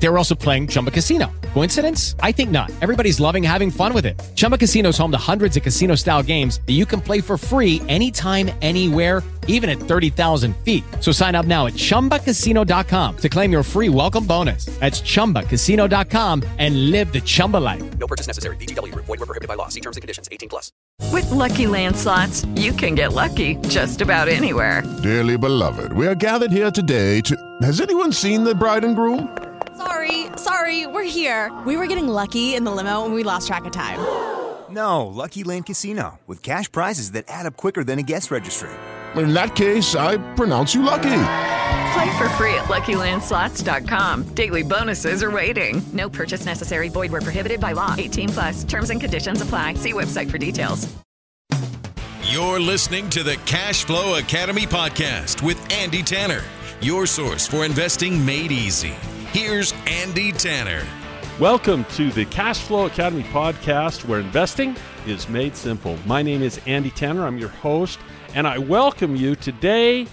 They were also playing Chumba Casino. Coincidence? I think not. Everybody's loving having fun with it. Chumba Casino is home to hundreds of casino style games that you can play for free anytime, anywhere, even at 30,000 feet. So sign up now at chumbacasino.com to claim your free welcome bonus. That's chumbacasino.com and live the Chumba life. No purchase necessary. VGW Group. Void were prohibited by law. See terms and conditions. 18 plus. With Lucky Land slots, you can get lucky just about anywhere. Dearly beloved, we are gathered here today to. Has anyone seen the bride and groom? Sorry, sorry, we're here. We were getting lucky in the limo and we lost track of time. No, Lucky Land Casino, with cash prizes that add up quicker than a guest registry. In that case, I pronounce you lucky. Play for free at LuckyLandSlots.com. Daily bonuses are waiting. No purchase necessary. Void where prohibited by law. 18 plus. Terms and conditions apply. See website for details. You're listening to the Cash Flow Academy podcast with Andy Tanner, your source for investing made easy. Here's Andy Tanner. Welcome to the Cash Flow Academy podcast where investing is made simple. My name is Andy Tanner. I'm your host, and I welcome you. Today,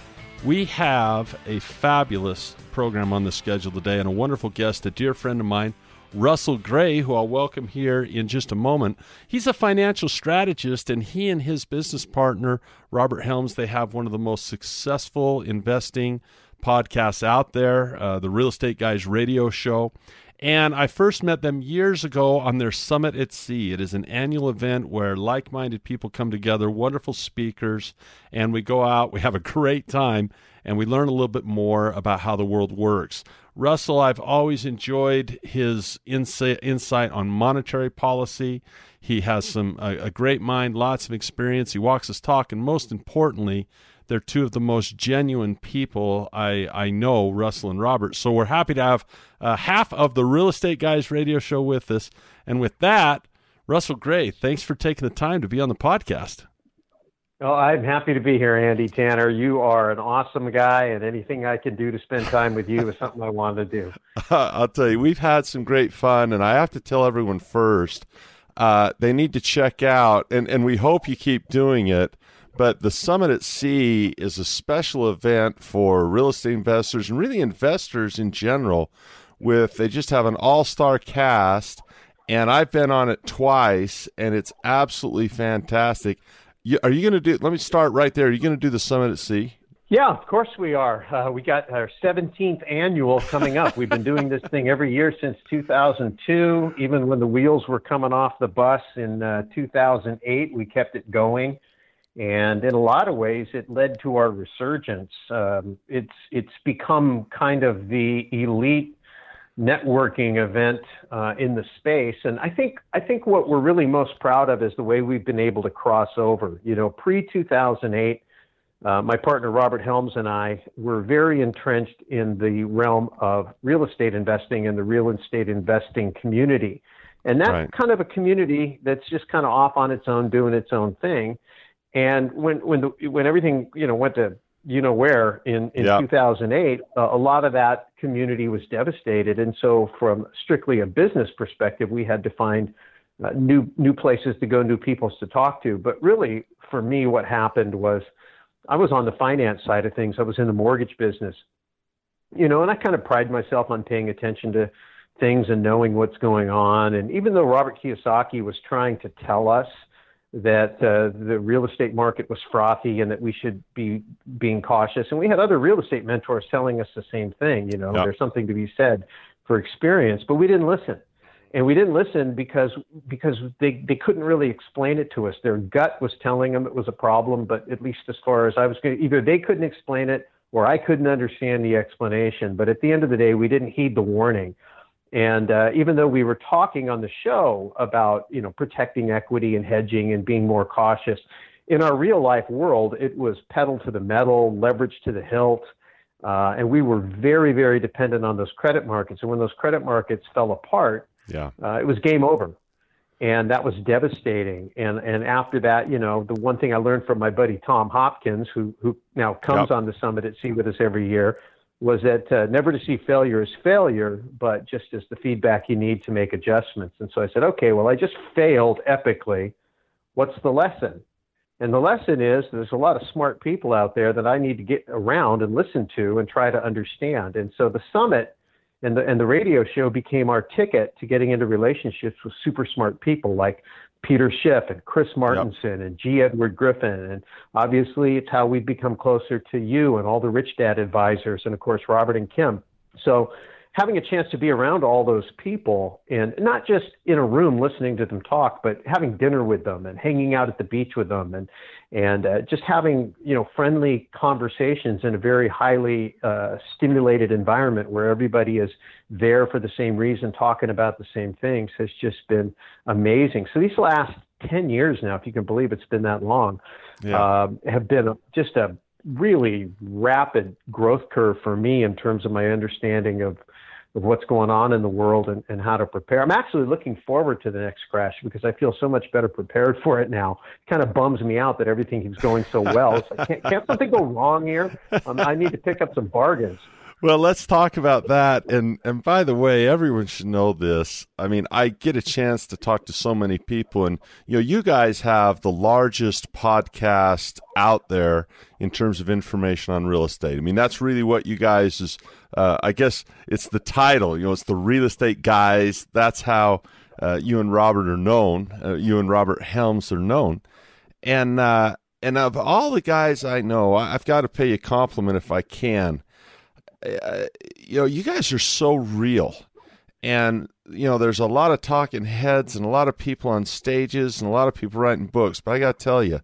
we have a fabulous program on the schedule today and a wonderful guest, a dear friend of mine, Russell Gray, who I'll welcome here in just a moment. He's a financial strategist, and he and his business partner, Robert Helms, they have one of the most successful investing podcasts out there, uh, the Real Estate Guys radio show. And I first met them years ago on their Summit at Sea. It is an annual event where like minded people come together, wonderful speakers, and we go out, we have a great time, and we learn a little bit more about how the world works. Russell, I've always enjoyed his insight, on monetary policy. He has some a, a great mind, lots of experience. He walks his talk, and most importantly, they're two of the most genuine people I, I know, Russell and Robert. So we're happy to have uh, half of the Real Estate Guys radio show with us. And with that, Russell Gray, thanks for taking the time to be on the podcast. Well, I'm happy to be here, Andy Tanner. You are an awesome guy, and anything I can do to spend time with you is something I want to do. I'll tell you, we've had some great fun, and I have to tell everyone first, uh, they need to check out, and, and we hope you keep doing it but the Summit at Sea is a special event for real estate investors and really investors in general. With they just have an all-star cast, and I've been on it twice, and it's absolutely fantastic. You, are you going to do? Let me start right there. Are you going to do the Summit at Sea? Yeah, of course we are. Uh, we got our 17th annual coming up. We've been doing this thing every year since 2002. Even when the wheels were coming off the bus in uh, 2008, we kept it going and in a lot of ways, it led to our resurgence. Um, it's it's become kind of the elite networking event uh, in the space, and I think I think what we're really most proud of is the way we've been able to cross over. You know, pre 2008. Uh, my partner Robert Helms and I were very entrenched in the realm of real estate investing and the real estate investing community. And that's right. kind of a community that's just kind of off on its own, doing its own thing. And when when the, when everything you know went to you know where in in 2008, uh, a lot of that community was devastated. And so, from strictly a business perspective, we had to find uh, new new places to go, new peoples to talk to. But really, for me, what happened was I was on the finance side of things. I was in the mortgage business, you know, and I kind of pride myself on paying attention to things and knowing what's going on. And even though Robert Kiyosaki was trying to tell us that uh, the real estate market was frothy and that we should be being cautious. And we had other real estate mentors telling us the same thing. You know, there's something to be said for experience, but we didn't listen. And we didn't listen because because they, they couldn't really explain it to us. Their gut was telling them it was a problem, but at least as far as I was going, either they couldn't explain it or I couldn't understand the explanation. But at the end of the day, we didn't heed the warning. And uh, even though we were talking on the show about you know protecting equity and hedging and being more cautious, in our real life world, it was pedal to the metal, leverage to the hilt, uh, and we were very very dependent on those credit markets. And when those credit markets fell apart, yeah, uh, it was game over, and that was devastating. And and after that, you know, the one thing I learned from my buddy Tom Hopkins, who who now comes yep. on the summit at sea with us every year was that uh, never to see failure as failure, but just as the feedback you need to make adjustments. And so I said, okay, well, I just failed epically. What's the lesson? And the lesson is there's a lot of smart people out there that I need to get around and listen to and try to understand. And so the summit and the and the radio show became our ticket to getting into relationships with super smart people like Peter Schiff and Chris Martenson and G. Edward Griffin. And obviously, it's how we've become closer to you and all the Rich Dad advisors, and of course, Robert and Kim. So having a chance to be around all those people and not just in a room listening to them talk, but having dinner with them and hanging out at the beach with them and and uh, just having you know friendly conversations in a very highly uh, stimulated environment where everybody is there for the same reason, talking about the same things has just been amazing. So these last ten years now, if you can believe it's been that long, Yeah. uh, have been a, just a really rapid growth curve for me in terms of my understanding of of what's going on in the world and, and how to prepare. I'm actually looking forward to the next crash because I feel so much better prepared for it now. It kind of bums me out that everything keeps going so well. Can't, can't something go wrong here? Um, I need to pick up some bargains. Well, let's talk about that. And and by the way, everyone should know this. I mean, I get a chance to talk to so many people, and you know, you guys have the largest podcast out there in terms of information on real estate. I mean, that's really what you guys is. Uh, I guess it's the title. You know, it's the real estate guys. That's how uh, you and Robert are known. Uh, you and Robert Helms are known, and uh, and of all the guys I know, I've got to pay you a compliment if I can you know, you guys are so real. And, you know, there's a lot of talking heads and a lot of people on stages and a lot of people writing books. But I got to tell you,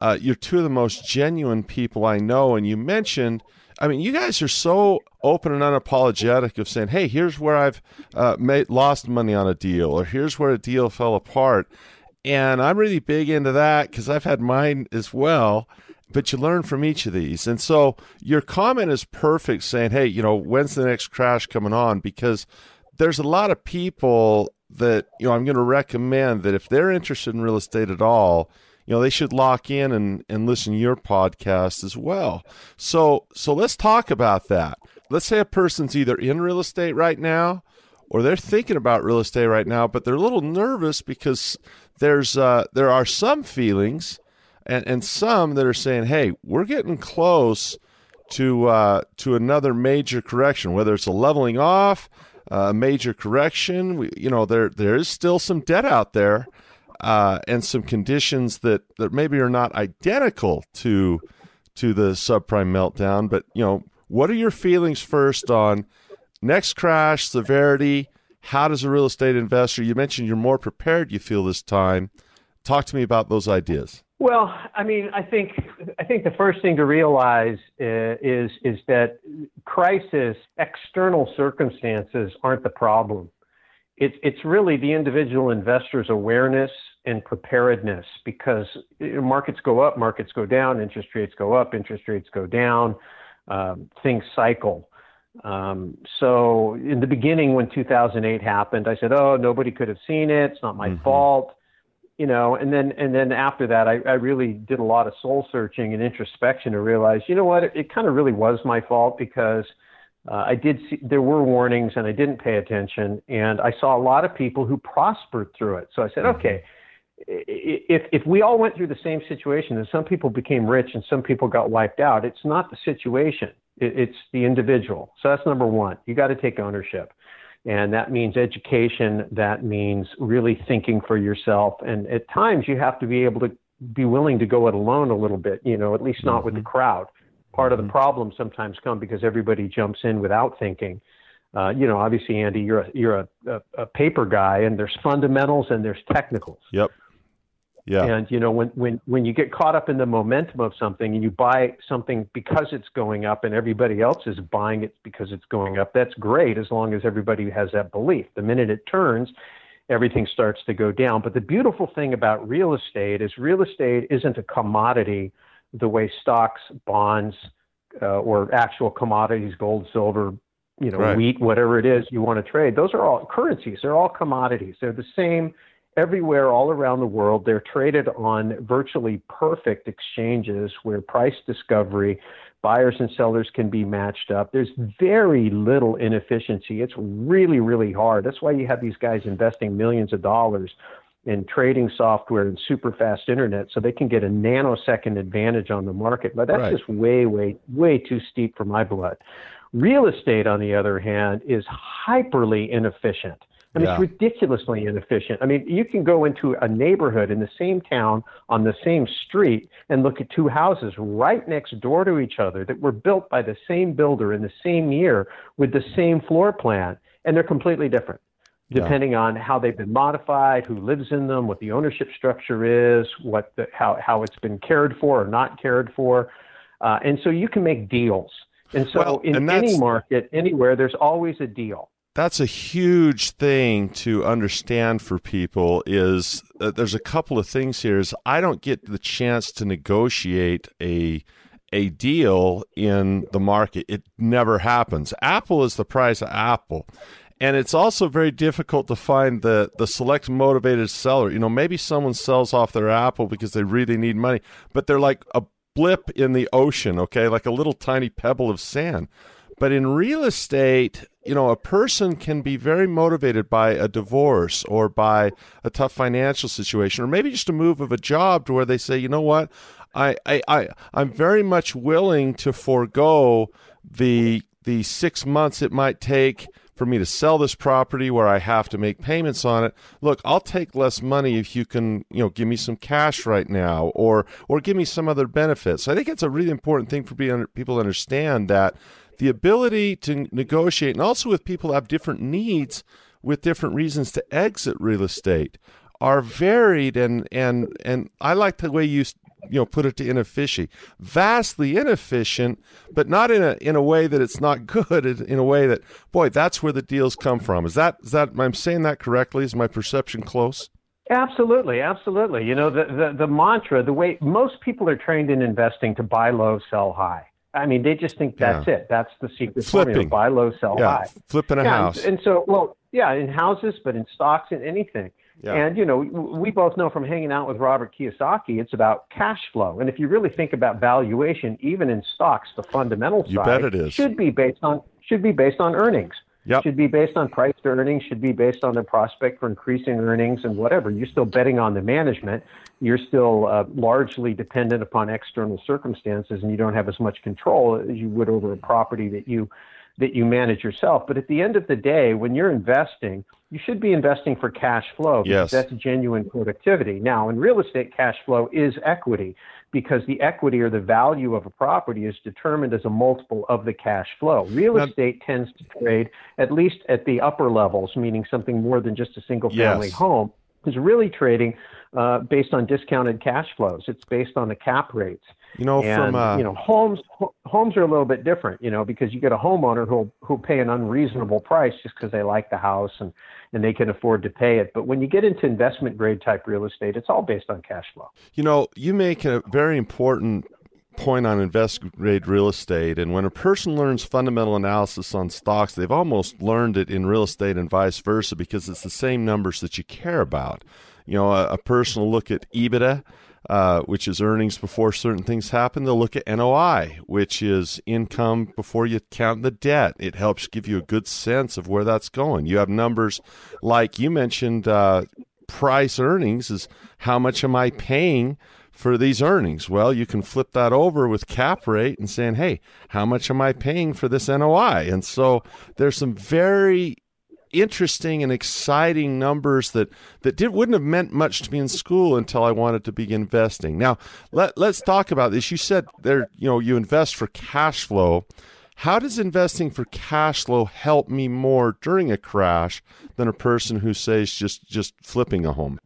uh, you're two of the most genuine people I know. And you mentioned, I mean, you guys are so open and unapologetic of saying, hey, here's where I've uh, made, lost money on a deal, or here's where a deal fell apart. And I'm really big into that because I've had mine as well but you learn from each of these. And so your comment is perfect saying, hey, you know, when's the next crash coming on? Because there's a lot of people that, you know, I'm going to recommend that if they're interested in real estate at all, you know, they should lock in and, and listen to your podcast as well. So, so let's talk about that. Let's say a person's either in real estate right now or they're thinking about real estate right now, but they're a little nervous because there's, uh, there are some feelings and and some that are saying, "Hey, we're getting close to uh, to another major correction, whether it's a leveling off, a major correction. We, you know, there there is still some debt out there, uh, and some conditions that that maybe are not identical to to the subprime meltdown. But you know, what are your feelings first on next crash severity? How does a real estate investor? You mentioned you're more prepared. You feel this time. Talk to me about those ideas. Well, I mean, I think I think the first thing to realize uh, is is that crisis, external circumstances aren't the problem. It's it's really the individual investor's awareness and preparedness because markets go up, markets go down, interest rates go up, interest rates go down, um, things cycle. Um, so in the beginning, when 2008 happened, I said, "Oh, nobody could have seen it. It's not my Mhm. fault." You know and then and then after that I, I really did a lot of soul searching and introspection to realize you know what it, it kind of really was my fault because uh, i did see there were warnings and i didn't pay attention and i saw a lot of people who prospered through it. So i said okay i- i- if if we all went through the same situation and some people became rich and some people got wiped out it's not the situation it, it's the individual. So that's number one. You got to take ownership and that means education. That means really thinking for yourself. And at times you have to be able to be willing to go it alone a little bit, you know, at least not with the crowd. Part of the problem sometimes come because everybody jumps in without thinking. Uh, you know, obviously, Andy, you're a, you're a, a, a paper guy, and there's fundamentals and there's technicals. Yep. Yeah. And you know, when when when you get caught up in the momentum of something and you buy something because it's going up and everybody else is buying it because it's going up, that's great as long as everybody has that belief. The minute it turns, everything starts to go down. But the beautiful thing about real estate is real estate isn't a commodity the way stocks, bonds, uh, or actual commodities, gold, silver, you know, Right. wheat, whatever it is you want to trade. Those are all currencies. They're all commodities. They're the same everywhere all around the world. They're traded on virtually perfect exchanges where price discovery, buyers and sellers can be matched up. There's very little inefficiency. It's really, really hard. That's why you have these guys investing millions of dollars in trading software and super fast internet so they can get a nanosecond advantage on the market. But that's Right. just way, way, way too steep for my blood. Real estate, on the other hand, is hyperly inefficient. I mean, Yeah. it's ridiculously inefficient. I mean, you can go into a neighborhood in the same town on the same street and look at two houses right next door to each other that were built by the same builder in the same year with the same floor plan, and they're completely different Yeah. depending on how they've been modified, who lives in them, what the ownership structure is, what the, how how it's been cared for or not cared for, uh, and so you can make deals. And so Well, in and any market, anywhere, there's always a deal. That's a huge thing to understand for people is uh, there's a couple of things here is I don't get the chance to negotiate a a deal in the market. It never happens. Apple is the price of Apple. And it's also very difficult to find the, the select motivated seller. You know, maybe someone sells off their Apple because they really need money, but they're like a blip in the ocean, okay? Like a little tiny pebble of sand. But in real estate, you know, a person can be very motivated by a divorce or by a tough financial situation, or maybe just a move of a job to where they say, you know what, I, I, I I'm very much willing to forego the the six months it might take for me to sell this property where I have to make payments on it. Look, I'll take less money if you can, you know, give me some cash right now or or give me some other benefits. So I think it's a really important thing for people to understand that the ability to negotiate and also with people who have different needs with different reasons to exit real estate are varied and and and I like the way you you know put it to inefficient vastly inefficient but not in a in a way that it's not good in a way that boy that's where the deals come from is that is that I'm saying that correctly is my perception close Absolutely, absolutely. You know, the, the, the mantra, the way most people are trained in investing to buy low, sell high. I mean, they just think that's Yeah. it. That's the secret Flipping. formula. Buy low, sell yeah high. flipping a yeah, house And, and so, well, yeah, in houses, but in stocks and anything. Yeah. And, you know, we both know from hanging out with Robert Kiyosaki, it's about cash flow. And if you really think about valuation, even in stocks, the fundamental You side bet it is. should be based on should be based on earnings. Yep. Should be based on price to earnings, should be based on the prospect for increasing earnings and whatever. You're still betting on the management. You're still uh, largely dependent upon external circumstances, and you don't have as much control as you would over a property that you that you manage yourself. But at the end of the day, when you're investing, you should be investing for cash flow because Yes. that's genuine productivity. Now, in real estate, cash flow is equity because the equity or the value of a property is determined as a multiple of the cash flow. Real Now- estate tends to trade at least at the upper levels, meaning something more than just a single family Yes. home, is really trading uh, based on discounted cash flows. It's based on the cap rates. You know and from uh, you know homes homes are a little bit different you know because you get a homeowner who'll who'll pay an unreasonable price just because they like the house and and they can afford to pay it but when you get into investment grade type real estate it's all based on cash flow You know, you make a very important point on investment grade real estate. And when a person learns fundamental analysis on stocks, they've almost learned it in real estate and vice versa because it's the same numbers that you care about. You know, a, a person will look at EBITDA, uh, which is earnings before certain things happen. They'll look at NOI, which is income before you count the debt. It helps give you a good sense of where that's going. You have numbers like you mentioned. Uh, price earnings is how much am I paying for these earnings? Well, you can flip that over with cap rate and saying, hey, how much am I paying for this NOI? And so there's some very interesting and exciting numbers that that did, wouldn't have meant much to me in school until I wanted to begin investing. Now, let, let's talk about this. You said there, you know, you invest for cash flow. How does investing for cash flow help me more during a crash than a person who says just just flipping a home?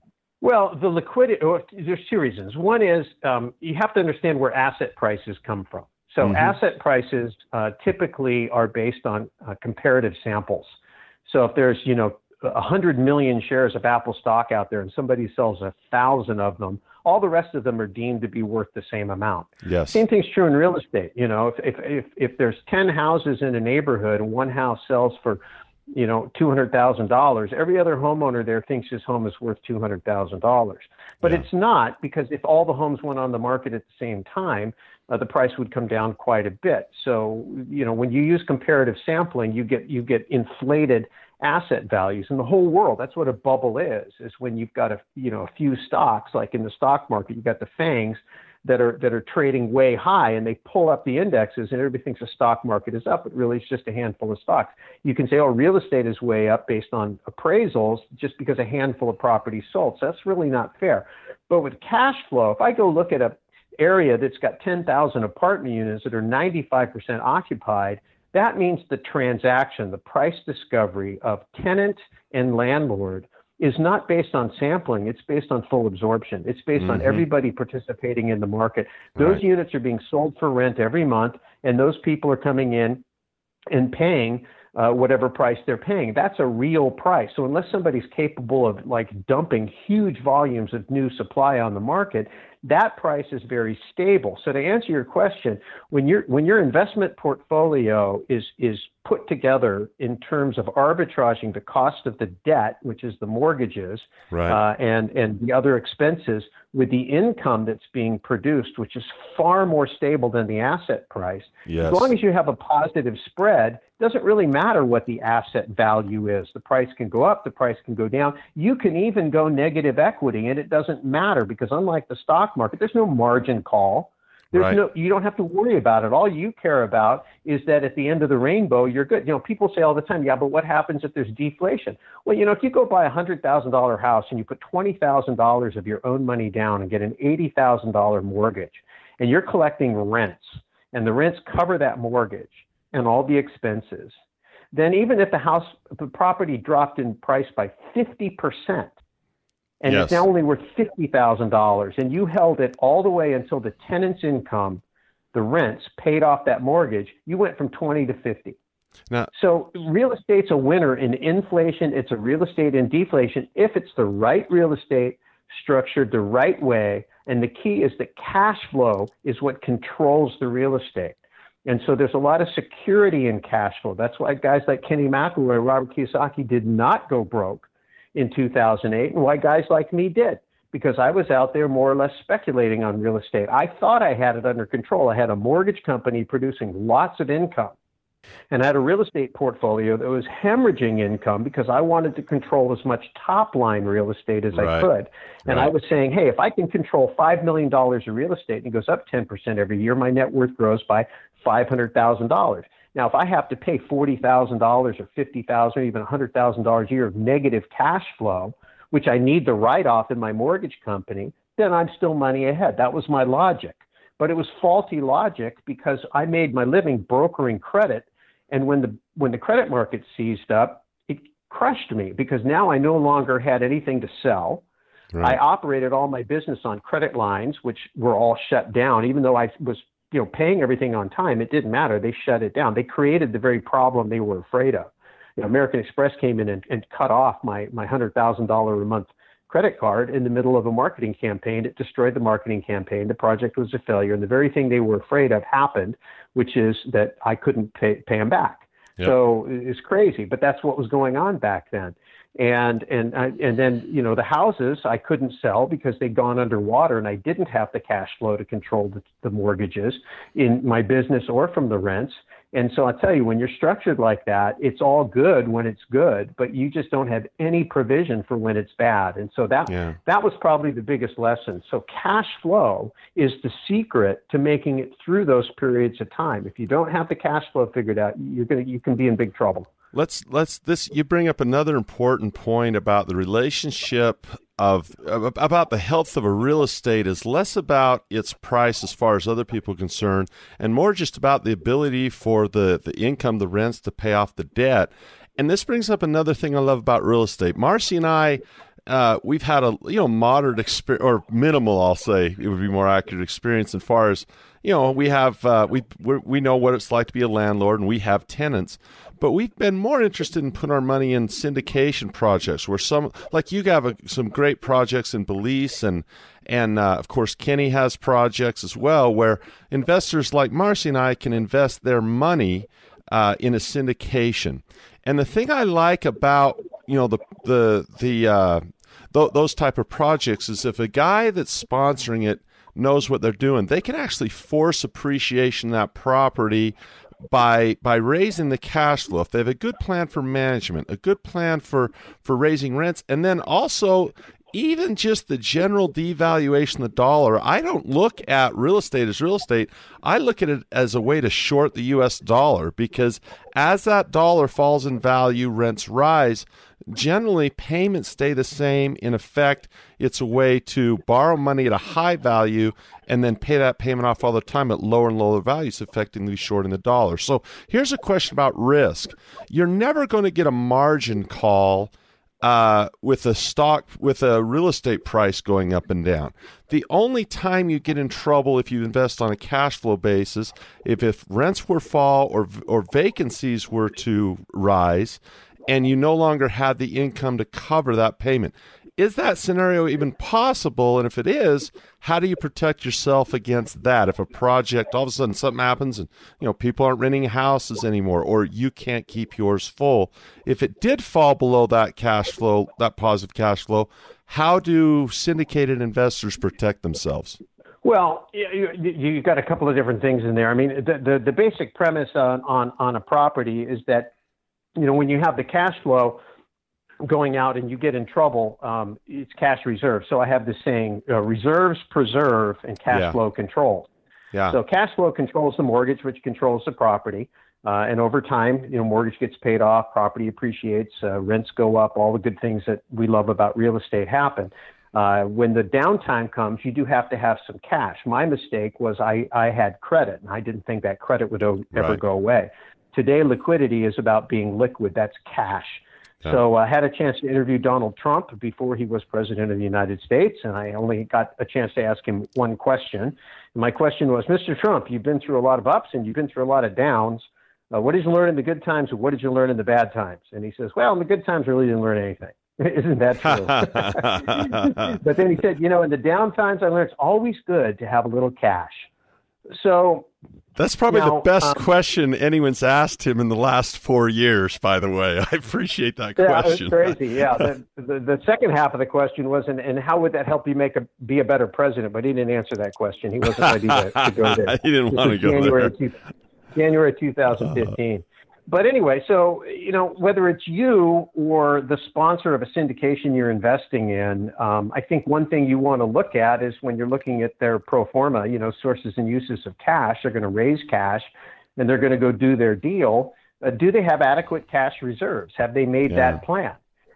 well the liquidity there's two reasons one is um, you have to understand where asset prices come from so Mhm. asset prices uh, typically are based on uh, comparative samples so if there's you know a hundred million shares of apple stock out there and somebody sells a thousand of them all the rest of them are deemed to be worth the same amount Yes. Same thing's true in real estate. You know, if if if, if there's ten houses in a neighborhood and one house sells for, you know, two hundred thousand dollars, every other homeowner there thinks his home is worth two hundred thousand dollars. But Yeah. it's not because if all the homes went on the market at the same time, uh, the price would come down quite a bit. So you know, when you use comparative sampling, you get you get inflated asset values in the whole world. That's what a bubble is, is when you've got a, you know, a few stocks, like in the stock market, you've got the FANGs that are, that are trading way high and they pull up the indexes and everybody thinks the stock market is up, but really it's just a handful of stocks. You can say, oh, real estate is way up based on appraisals just because a handful of properties sold. So that's really not fair. But with cash flow, if I go look at a area that's got 10,000 apartment units that are 95% occupied, that means the transaction, the price discovery of tenant and landlord is not based on sampling, it's based on full absorption. It's based mm-hmm. on everybody participating in the market. Those right. units are being sold for rent every month, and those people are coming in and paying uh, whatever price they're paying. That's a real price. So unless somebody's capable of like dumping huge volumes of new supply on the market, that price is very stable. So to answer your question, when your when your investment portfolio is is put together in terms of arbitraging the cost of the debt, which is the mortgages, right. uh, and and the other expenses, with the income that's being produced, which is far more stable than the asset price. Yes. As long as you have a positive spread, it doesn't really matter what the asset value is. The price can go up, the price can go down. You can even go negative equity, and it doesn't matter because unlike the stock market, there's no margin call. There's right. no, you don't have to worry about it. All you care about is that at the end of the rainbow, you're good. You know, people say all the time, yeah, but what happens if there's deflation? Well, you know, if you go buy a hundred thousand dollar house and you put twenty thousand dollars of your own money down and get an eighty thousand dollar mortgage, and you're collecting rents, and the rents cover that mortgage and all the expenses, then even if the house, the property dropped in price by fifty percent, and yes. it's now only worth fifty thousand dollars, and you held it all the way until the tenant's income, the rents paid off that mortgage, you went from twenty to fifty. Now, so real estate's a winner in inflation. It's a real estate in deflation if it's the right real estate structured the right way. And the key is that cash flow is what controls the real estate. And so there's a lot of security in cash flow. That's why guys like Kenny McElroy, Robert Kiyosaki did not go broke in 2008 and why guys like me did because I was out there more or less speculating on real estate. I thought I had it under control. I had a mortgage company producing lots of income and I had a real estate portfolio that was hemorrhaging income because I wanted to control as much top line real estate as right. I could. And right. I was saying, hey, if I can control $5 million of real estate and it goes up 10% every year, my net worth grows by $500,000. Now, if I have to pay forty thousand dollars or fifty thousand or even hundred thousand dollars a year of negative cash flow, which I need to write off in my mortgage company, then I'm still money ahead. That was my logic. But it was faulty logic because I made my living brokering credit, and when the when the credit market seized up, it crushed me because now I no longer had anything to sell. Right. I operated all my business on credit lines, which were all shut down, even though I was you know, paying everything on time, it didn't matter. They shut it down. They created the very problem they were afraid of. You know, American Express came in and, and cut off my my hundred thousand dollar a month credit card in the middle of a marketing campaign. It destroyed the marketing campaign. The project was a failure, and the very thing they were afraid of happened, which is that I couldn't pay pay them back. Yep. So it's crazy, but that's what was going on back then and and and then you know the houses I couldn't sell because they'd gone underwater and I didn't have the cash flow to control the, the mortgages in my business or from the rents. And so I tell you, when you're structured like that, it's all good when it's good, but you just don't have any provision for when it's bad. And so that yeah. that was probably the biggest lesson. So cash flow is the secret to making it through those periods of time. If you don't have the cash flow figured out, you're gonna you can be in big trouble. Let's let's this you bring up another important point about the relationship of about the health of a real estate is less about its price as far as other people are concerned and more just about the ability for the the income the rents to pay off the debt. And this brings up another thing I love about real estate. Marcy and I uh, we've had a you know moderate experience or minimal, I'll say it would be more accurate experience as far as you know we have uh, we we know what it's like to be a landlord and we have tenants. But we've been more interested in putting our money in syndication projects, where some, like you have a, some great projects in Belize, and and uh, of course Kenny has projects as well, where investors like Marcy and I can invest their money uh, in a syndication. And the thing I like about you know the the the uh, th- those type of projects is if a guy that's sponsoring it knows what they're doing, they can actually force appreciation that property by by raising the cash flow, if they have a good plan for management, a good plan for for raising rents, and then also even just the general devaluation of the dollar, I don't look at real estate as real estate. I look at it as a way to short the US dollar because as that dollar falls in value, rents rise. Generally, payments stay the same. In effect, it's a way to borrow money at a high value and then pay that payment off all the time at lower and lower values, effectively shorting the dollar. So here's a question about risk. You're never going to get a margin call uh, with a stock with a real estate price going up and down. The only time you get in trouble if you invest on a cash flow basis, if if rents were fall or or vacancies were to rise, and you no longer have the income to cover that payment. Is that scenario even possible? And if it is, how do you protect yourself against that? If a project all of a sudden something happens and you know people aren't renting houses anymore, or you can't keep yours full, if it did fall below that cash flow, that positive cash flow, how do syndicated investors protect themselves? Well, you, you got a couple of different things in there. I mean, the, the, the basic premise on, on, on a property is that, you know, when you have the cash flow, going out and you get in trouble, um, it's cash reserve. So I have this saying: uh, reserves preserve and cash Yeah. flow control. Yeah. So cash flow controls the mortgage, which controls the property. Uh, and over time, you know, mortgage gets paid off, property appreciates, uh, rents go up, all the good things that we love about real estate happen. Uh, when the downtime comes, you do have to have some cash. My mistake was I, I had credit, and I didn't think that credit would o- ever Right. go away. Today, liquidity is about being liquid. That's cash. So I had a chance to interview Donald Trump before he was president of the United States, and I only got a chance to ask him one question. And my question was, Mr. Trump, you've been through a lot of ups and you've been through a lot of downs. Uh, what did you learn in the good times, and what did you learn in the bad times? And he says, Well, in the good times, I really didn't learn anything. Isn't that true? but then he said, You know, in the down times, I learned it's always good to have a little cash. So That's probably the best um, question anyone's asked him in the last four years. By the way, I appreciate that Yeah, question. it's crazy. Yeah. The, the, the second half of the question was, and, and how would that help you make a be a better president? But he didn't answer that question. He wasn't ready to, to go there. He didn't This want to go January there. two- January 2015. But anyway, so you know whether it's you or the sponsor of a syndication you're investing in, um, I think one thing you want to look at is when you're looking at their pro forma, you know, sources and uses of cash. They're going to raise cash, and they're going to go do their deal. Uh, do they have adequate cash reserves? Have they made Yeah. that plan?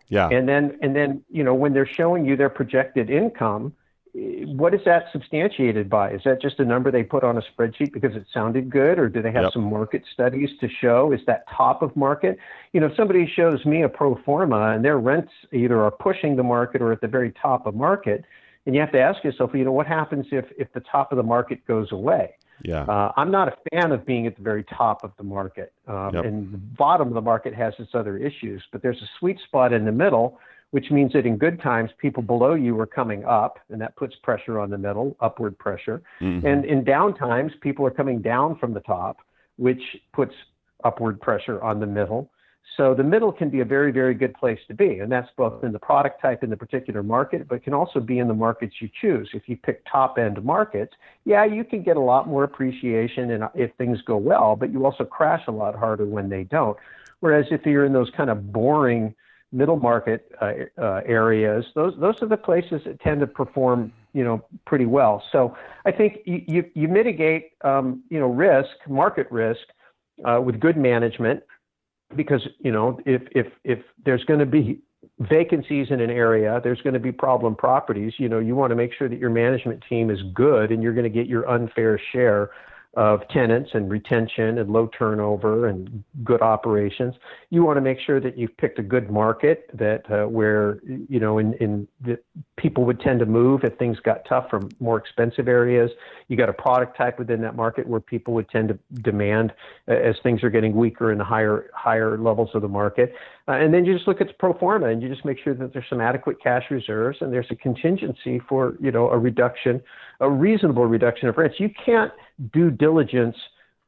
Yeah. And then, and then, you know, when they're showing you their projected income, what is that substantiated by? Is that just a number they put on a spreadsheet because it sounded good, or do they have Yep. some market studies to show? Is that top of market? You know, if somebody shows me a pro forma and their rents either are pushing the market or at the very top of market, and you have to ask yourself, you know, what happens if if the top of the market goes away? yeah. Uh, I'm not a fan of being at the very top of the market, um, Yep. and the bottom of the market has its other issues. But there's a sweet spot in the middle, which means that in good times, people below you are coming up, and that puts pressure on the middle, upward pressure. Mhm. And in down times, people are coming down from the top, which puts upward pressure on the middle. So the middle can be a very, very good place to be, and that's both in the product type in the particular market, but can also be in the markets you choose. If you pick top end markets, yeah, you can get a lot more appreciation and if things go well, but you also crash a lot harder when they don't. Whereas if you're in those kind of boring middle market uh, uh, areas, those those are the places that tend to perform, you know, pretty well. So I think you you, you mitigate, um, you know, risk, market risk, uh, with good management, because you know if if if there's going to be vacancies in an area, there's going to be problem properties. You know, you want to make sure that your management team is good, and you're going to get your unfair share of tenants and retention and low turnover and good operations. You want to make sure that you've picked a good market that uh, where you know in in the people would tend to move if things got tough from more expensive areas. You got a product type within that market where people would tend to demand uh, as things are getting weaker in the higher higher levels of the market. Uh, and then you just look at the pro forma and you just make sure that there's some adequate cash reserves and there's a contingency for you know a reduction, a reasonable reduction of rents. You can't do diligence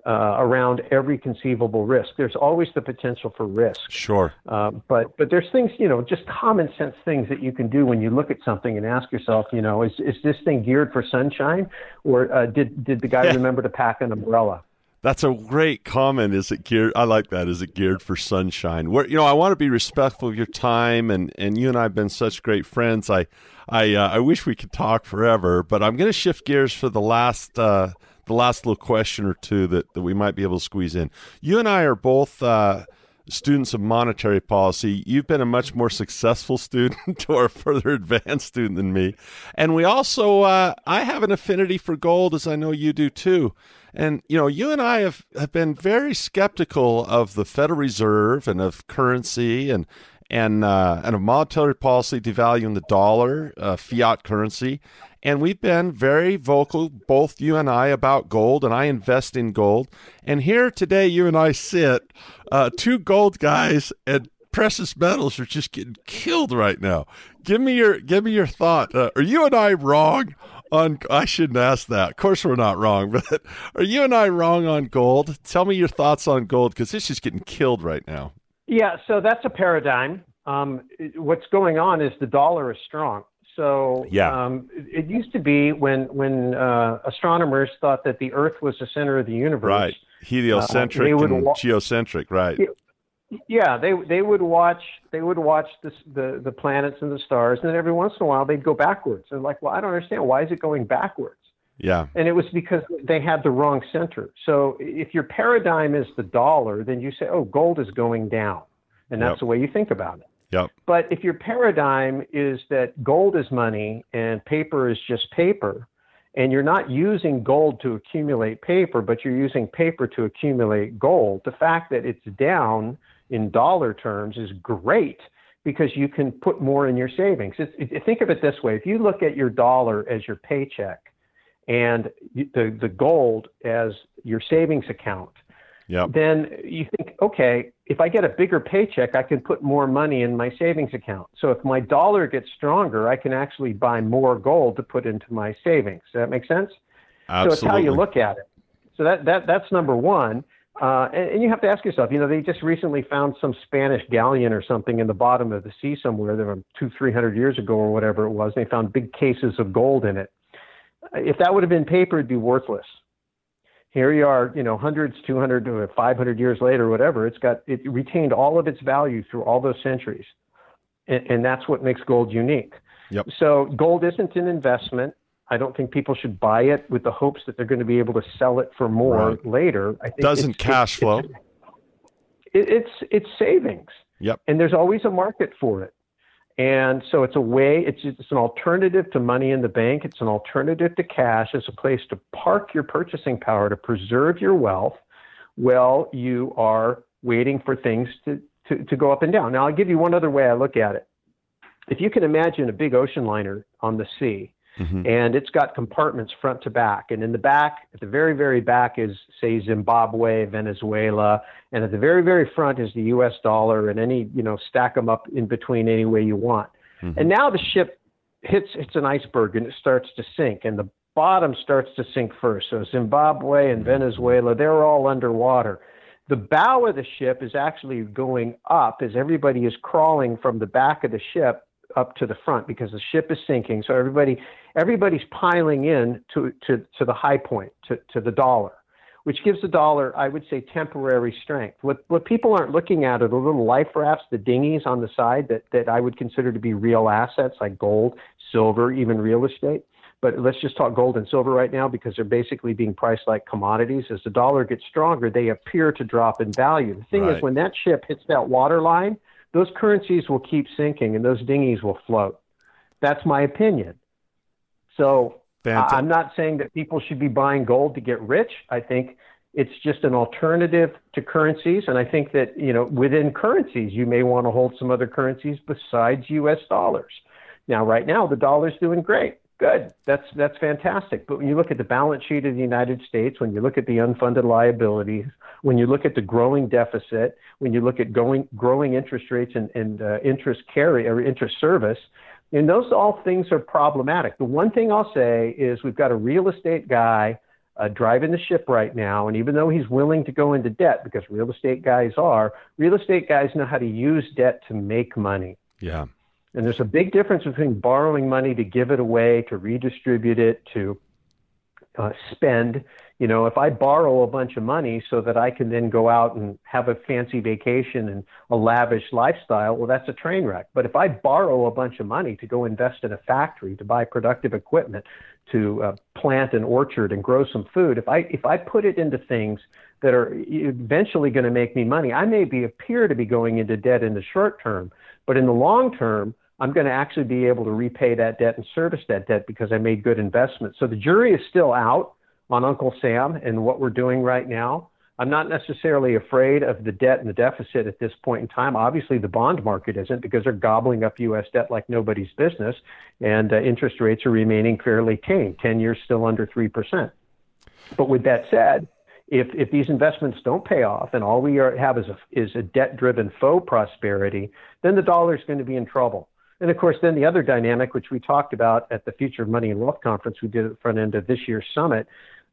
uh, around every conceivable risk. There's always the potential for risk. Sure. Uh, but but there's things you know just common sense things that you can do when you look at something and ask yourself you know is is this thing geared for sunshine or uh, did did the guy Yeah. remember to pack an umbrella? That's a great comment. Is it geared? I like that. Is it geared for sunshine? Where you know, I want to be respectful of your time, and and you and I have been such great friends. I I uh, I wish we could talk forever, but I'm going to shift gears for the last uh, the last little question or two that that we might be able to squeeze in. You and I are both. Uh, students of monetary policy. You've been a much more successful student or a further advanced student than me. And we also, uh, I have an affinity for gold, as I know you do too. And, you know, you and I have, have been very skeptical of the Federal Reserve and of currency and, and, uh, and of monetary policy devaluing the dollar, uh, fiat currency. And we've been very vocal, both you and I, about gold, and I invest in gold. And here today, you and I sit, uh, two gold guys, and precious metals are just getting killed right now. Give me your give me your thought. Uh, are you and I wrong on? I shouldn't ask that. Of course, we're not wrong. But are you and I wrong on gold? Tell me your thoughts on gold because it's just getting killed right now. Yeah, so that's a paradigm. Um, what's going on is the dollar is strong. So yeah. um, it, used to be when when uh, astronomers thought that the Earth was the center of the universe. Right. Heliocentric uh, and wa- geocentric. Right. Yeah, they they would watch they would watch the, the the planets and the stars, and then every once in a while they'd go backwards. And like, well, I don't understand why is it going backwards. Yeah. And it was because they had the wrong center. So if your paradigm is the dollar, then you say, oh, gold is going down, and that's yep. the way you think about it. Yep. But if your paradigm is that gold is money and paper is just paper, and you're not using gold to accumulate paper, but you're using paper to accumulate gold, the fact that it's down in dollar terms is great because you can put more in your savings. It's, it, think of it this way if you look at your dollar as your paycheck and the, the gold as your savings account, yep. then you think, okay, if I get a bigger paycheck, I can put more money in my savings account. So if my dollar gets stronger, I can actually buy more gold to put into my savings. Does that make sense? Absolutely. So it's how you look at it. So that, that that's number one. Uh, and, and, you have to ask yourself, you know, they just recently found some Spanish galleon or something in the bottom of the sea somewhere, there were two, three hundred years ago or whatever it was. And they found big cases of gold in it. If that would have been paper, it'd be worthless here you are, you know, hundreds, 200 500 years later, whatever. It's got it retained all of its value through all those centuries, and, and that's what makes gold unique. Yep. So gold isn't an investment. I don't think people should buy it with the hopes that they're going to be able to sell it for more right. later. I think doesn't cash it's, flow. It's, it's it's savings. Yep. And there's always a market for it. And so it's a way, it's, it's an alternative to money in the bank. It's an alternative to cash. It's a place to park your purchasing power, to preserve your wealth while you are waiting for things to, to, to go up and down. Now, I'll give you one other way I look at it. If you can imagine a big ocean liner on the sea, Mm-hmm. And it's got compartments front to back. And in the back, at the very, very back is, say, Zimbabwe, Venezuela. And at the very, very front is the US dollar and any, you know, stack them up in between any way you want. Mm-hmm. And now the ship hits, hits an iceberg and it starts to sink. And the bottom starts to sink first. So Zimbabwe and Venezuela, they're all underwater. The bow of the ship is actually going up as everybody is crawling from the back of the ship up to the front because the ship is sinking. So everybody everybody's piling in to, to, to the high point, to, to the dollar, which gives the dollar, I would say, temporary strength. What what people aren't looking at are the little life rafts, the dinghies on the side that, that I would consider to be real assets like gold, silver, even real estate. But let's just talk gold and silver right now because they're basically being priced like commodities. As the dollar gets stronger, they appear to drop in value. The thing right. is, when that ship hits that water line, those currencies will keep sinking and those dinghies will float. That's my opinion. So Fantastic. I'm not saying that people should be buying gold to get rich. I think it's just an alternative to currencies. And I think that, you know, within currencies, you may want to hold some other currencies besides US dollars. Now, right now, the dollar's doing great. Good. That's that's fantastic. But when you look at the balance sheet of the United States, when you look at the unfunded liabilities, when you look at the growing deficit, when you look at going, growing interest rates and, and uh, interest carry or interest service, and those all things are problematic. The one thing I'll say is we've got a real estate guy uh, driving the ship right now, and even though he's willing to go into debt, because real estate guys are, real estate guys know how to use debt to make money. Yeah. And there's a big difference between borrowing money to give it away, to redistribute it, to uh, spend. You know, if I borrow a bunch of money so that I can then go out and have a fancy vacation and a lavish lifestyle, well, that's a train wreck. But if I borrow a bunch of money to go invest in a factory, to buy productive equipment, to uh, plant an orchard and grow some food, if I if I put it into things that are eventually going to make me money, I may be appear to be going into debt in the short term, but in the long term, I'm going to actually be able to repay that debt and service that debt because I made good investments. So the jury is still out on Uncle Sam and what we're doing right now. I'm not necessarily afraid of the debt and the deficit at this point in time. Obviously, the bond market isn't because they're gobbling up U.S. debt like nobody's business, and uh, interest rates are remaining fairly tame. Ten years still under three percent. But with that said, if if these investments don't pay off and all we are, have is a is a debt-driven faux prosperity, then the dollar is going to be in trouble. And of course, then the other dynamic, which we talked about at the Future of Money and Wealth conference we did at the front end of this year's summit,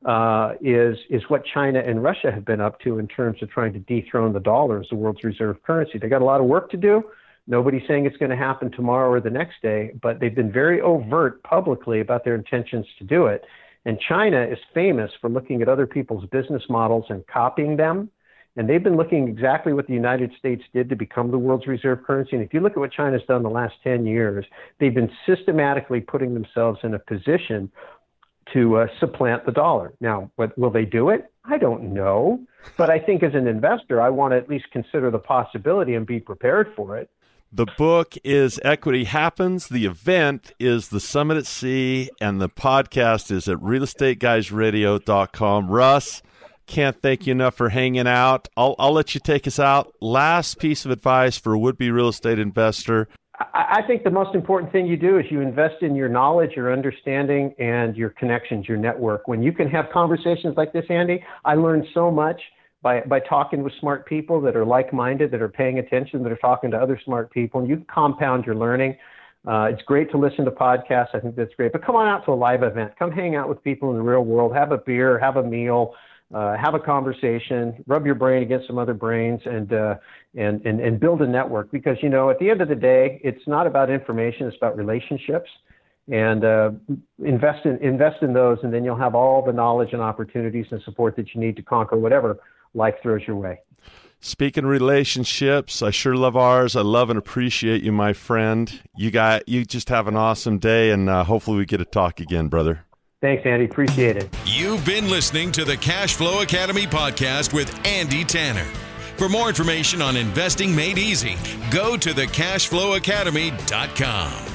uh, is is what China and Russia have been up to in terms of trying to dethrone the dollar as the world's reserve currency. They got a lot of work to do. Nobody's saying it's going to happen tomorrow or the next day, but they've been very overt publicly about their intentions to do it. And China is famous for looking at other people's business models and copying them. And they've been looking exactly what the United States did to become the world's reserve currency. And if you look at what China's done the last 10 years, they've been systematically putting themselves in a position to uh, supplant the dollar. Now, what, will they do it? I don't know. But I think as an investor, I want to at least consider the possibility and be prepared for it. The book is Equity Happens. The event is the Summit at Sea, and the podcast is at realestateguysradio.com. Russ, can't thank you enough for hanging out. I'll, I'll let you take us out. Last piece of advice for a would be real estate investor. I think the most important thing you do is you invest in your knowledge, your understanding, and your connections, your network. When you can have conversations like this, Andy, I learned so much by, by talking with smart people that are like minded, that are paying attention, that are talking to other smart people, and you compound your learning. Uh, it's great to listen to podcasts. I think that's great. But come on out to a live event. Come hang out with people in the real world. Have a beer, have a meal, uh, have a conversation, rub your brain against some other brains, and, uh, and, and, and build a network. Because, you know, at the end of the day, it's not about information, it's about relationships. And uh, invest in invest in those, and then you'll have all the knowledge and opportunities and support that you need to conquer whatever life throws your way. Speaking relationships, I sure love ours. I love and appreciate you, my friend. You got you just have an awesome day, and uh, hopefully we get to talk again, brother. Thanks, Andy. Appreciate it. You've been listening to the Cash Flow Academy podcast with Andy Tanner. For more information on investing made easy, go to thecashflowacademy.com.